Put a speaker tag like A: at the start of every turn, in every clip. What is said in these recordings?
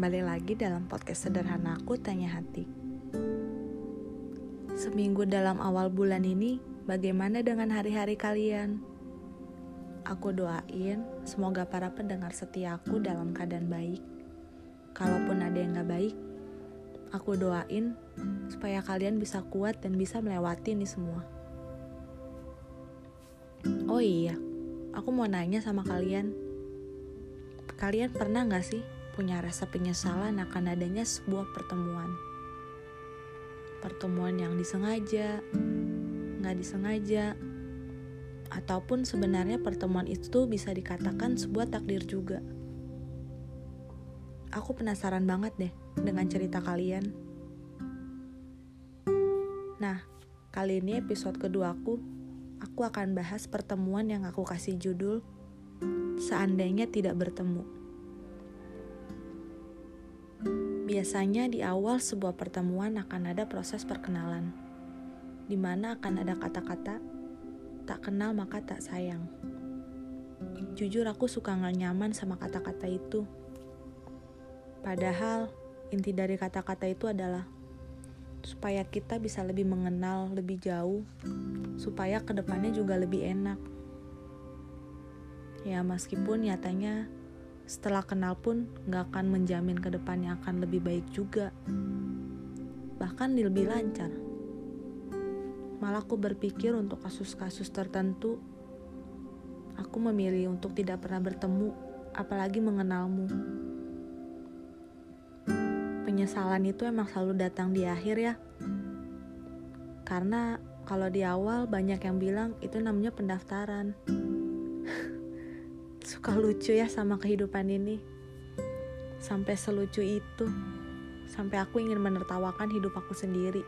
A: kembali lagi dalam podcast sederhana aku Tanya Hati. Seminggu dalam awal bulan ini, bagaimana dengan hari-hari kalian? Aku doain semoga para pendengar setia aku dalam keadaan baik. Kalaupun ada yang gak baik, aku doain supaya kalian bisa kuat dan bisa melewati ini semua. Oh iya, aku mau nanya sama kalian. Kalian pernah gak sih punya rasa penyesalan akan adanya sebuah pertemuan. Pertemuan yang disengaja, nggak disengaja, ataupun sebenarnya pertemuan itu bisa dikatakan sebuah takdir juga. Aku penasaran banget deh dengan cerita kalian. Nah, kali ini episode kedua aku, aku akan bahas pertemuan yang aku kasih judul Seandainya Tidak Bertemu. Biasanya di awal sebuah pertemuan akan ada proses perkenalan, di mana akan ada kata-kata tak kenal maka tak sayang. Jujur aku suka gak nyaman sama kata-kata itu. Padahal inti dari kata-kata itu adalah supaya kita bisa lebih mengenal lebih jauh, supaya ke depannya juga lebih enak. Ya meskipun nyatanya setelah kenal pun gak akan menjamin ke depannya akan lebih baik juga. Bahkan lebih lancar. Malah aku berpikir untuk kasus-kasus tertentu, aku memilih untuk tidak pernah bertemu, apalagi mengenalmu. Penyesalan itu emang selalu datang di akhir ya. Karena kalau di awal banyak yang bilang itu namanya pendaftaran suka lucu ya sama kehidupan ini. Sampai selucu itu. Sampai aku ingin menertawakan hidup aku sendiri.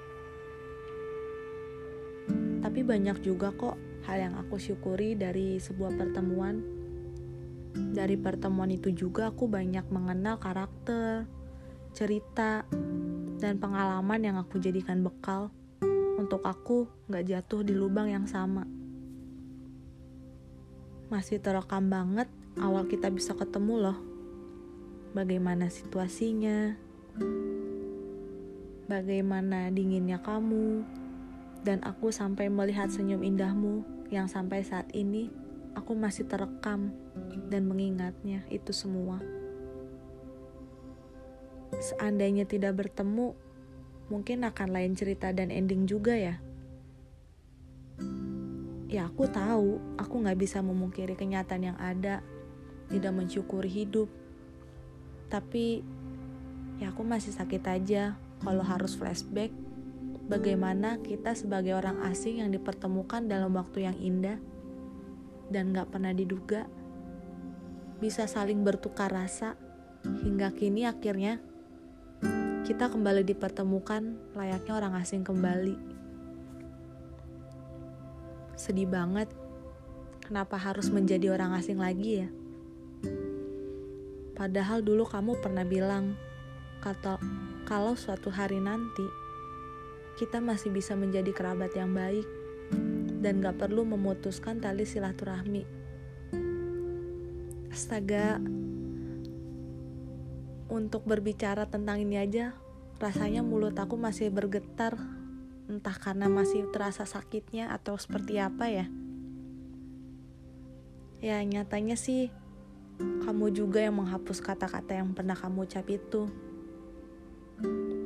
A: Tapi banyak juga kok hal yang aku syukuri dari sebuah pertemuan. Dari pertemuan itu juga aku banyak mengenal karakter, cerita, dan pengalaman yang aku jadikan bekal untuk aku gak jatuh di lubang yang sama masih terekam banget awal kita bisa ketemu loh. Bagaimana situasinya, bagaimana dinginnya kamu, dan aku sampai melihat senyum indahmu yang sampai saat ini aku masih terekam dan mengingatnya itu semua. Seandainya tidak bertemu, mungkin akan lain cerita dan ending juga ya. Ya aku tahu. Aku nggak bisa memungkiri kenyataan yang ada tidak mensyukuri hidup tapi ya aku masih sakit aja kalau harus flashback bagaimana kita sebagai orang asing yang dipertemukan dalam waktu yang indah dan gak pernah diduga bisa saling bertukar rasa hingga kini akhirnya kita kembali dipertemukan layaknya orang asing kembali sedih banget. Kenapa harus menjadi orang asing lagi ya? Padahal dulu kamu pernah bilang, kata kalau suatu hari nanti kita masih bisa menjadi kerabat yang baik dan gak perlu memutuskan tali silaturahmi. Astaga, untuk berbicara tentang ini aja, rasanya mulut aku masih bergetar entah karena masih terasa sakitnya atau seperti apa ya. Ya nyatanya sih kamu juga yang menghapus kata-kata yang pernah kamu ucap itu.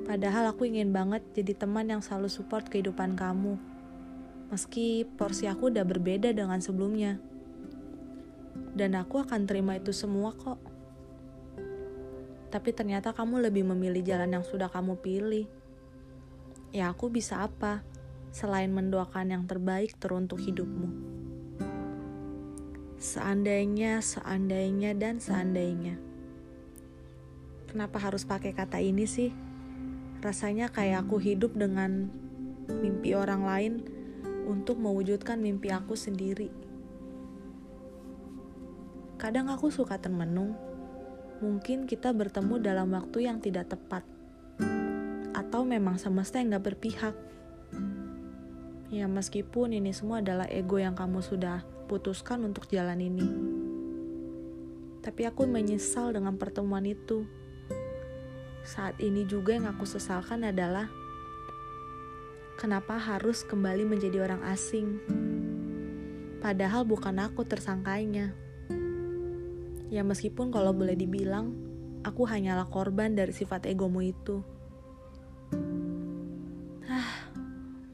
A: Padahal aku ingin banget jadi teman yang selalu support kehidupan kamu. Meski porsi aku udah berbeda dengan sebelumnya. Dan aku akan terima itu semua kok. Tapi ternyata kamu lebih memilih jalan yang sudah kamu pilih ya aku bisa apa selain mendoakan yang terbaik teruntuk hidupmu. Seandainya, seandainya, dan seandainya. Kenapa harus pakai kata ini sih? Rasanya kayak aku hidup dengan mimpi orang lain untuk mewujudkan mimpi aku sendiri. Kadang aku suka termenung, mungkin kita bertemu dalam waktu yang tidak tepat atau memang semesta yang gak berpihak. Ya meskipun ini semua adalah ego yang kamu sudah putuskan untuk jalan ini. Tapi aku menyesal dengan pertemuan itu. saat ini juga yang aku sesalkan adalah kenapa harus kembali menjadi orang asing. Padahal bukan aku tersangkainya. Ya meskipun kalau boleh dibilang, aku hanyalah korban dari sifat egomu itu.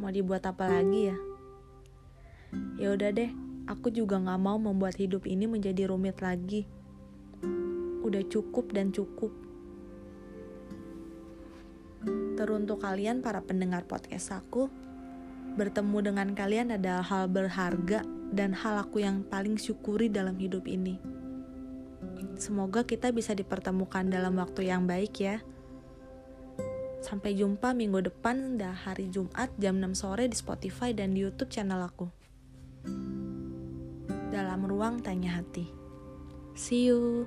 A: Mau dibuat apa lagi ya? Ya udah deh, aku juga gak mau membuat hidup ini menjadi rumit lagi. Udah cukup dan cukup teruntuk kalian para pendengar podcast aku. Bertemu dengan kalian adalah hal berharga dan hal aku yang paling syukuri dalam hidup ini. Semoga kita bisa dipertemukan dalam waktu yang baik ya. Sampai jumpa minggu depan dah hari Jumat jam 6 sore di Spotify dan di YouTube channel aku. Dalam ruang tanya hati. See you.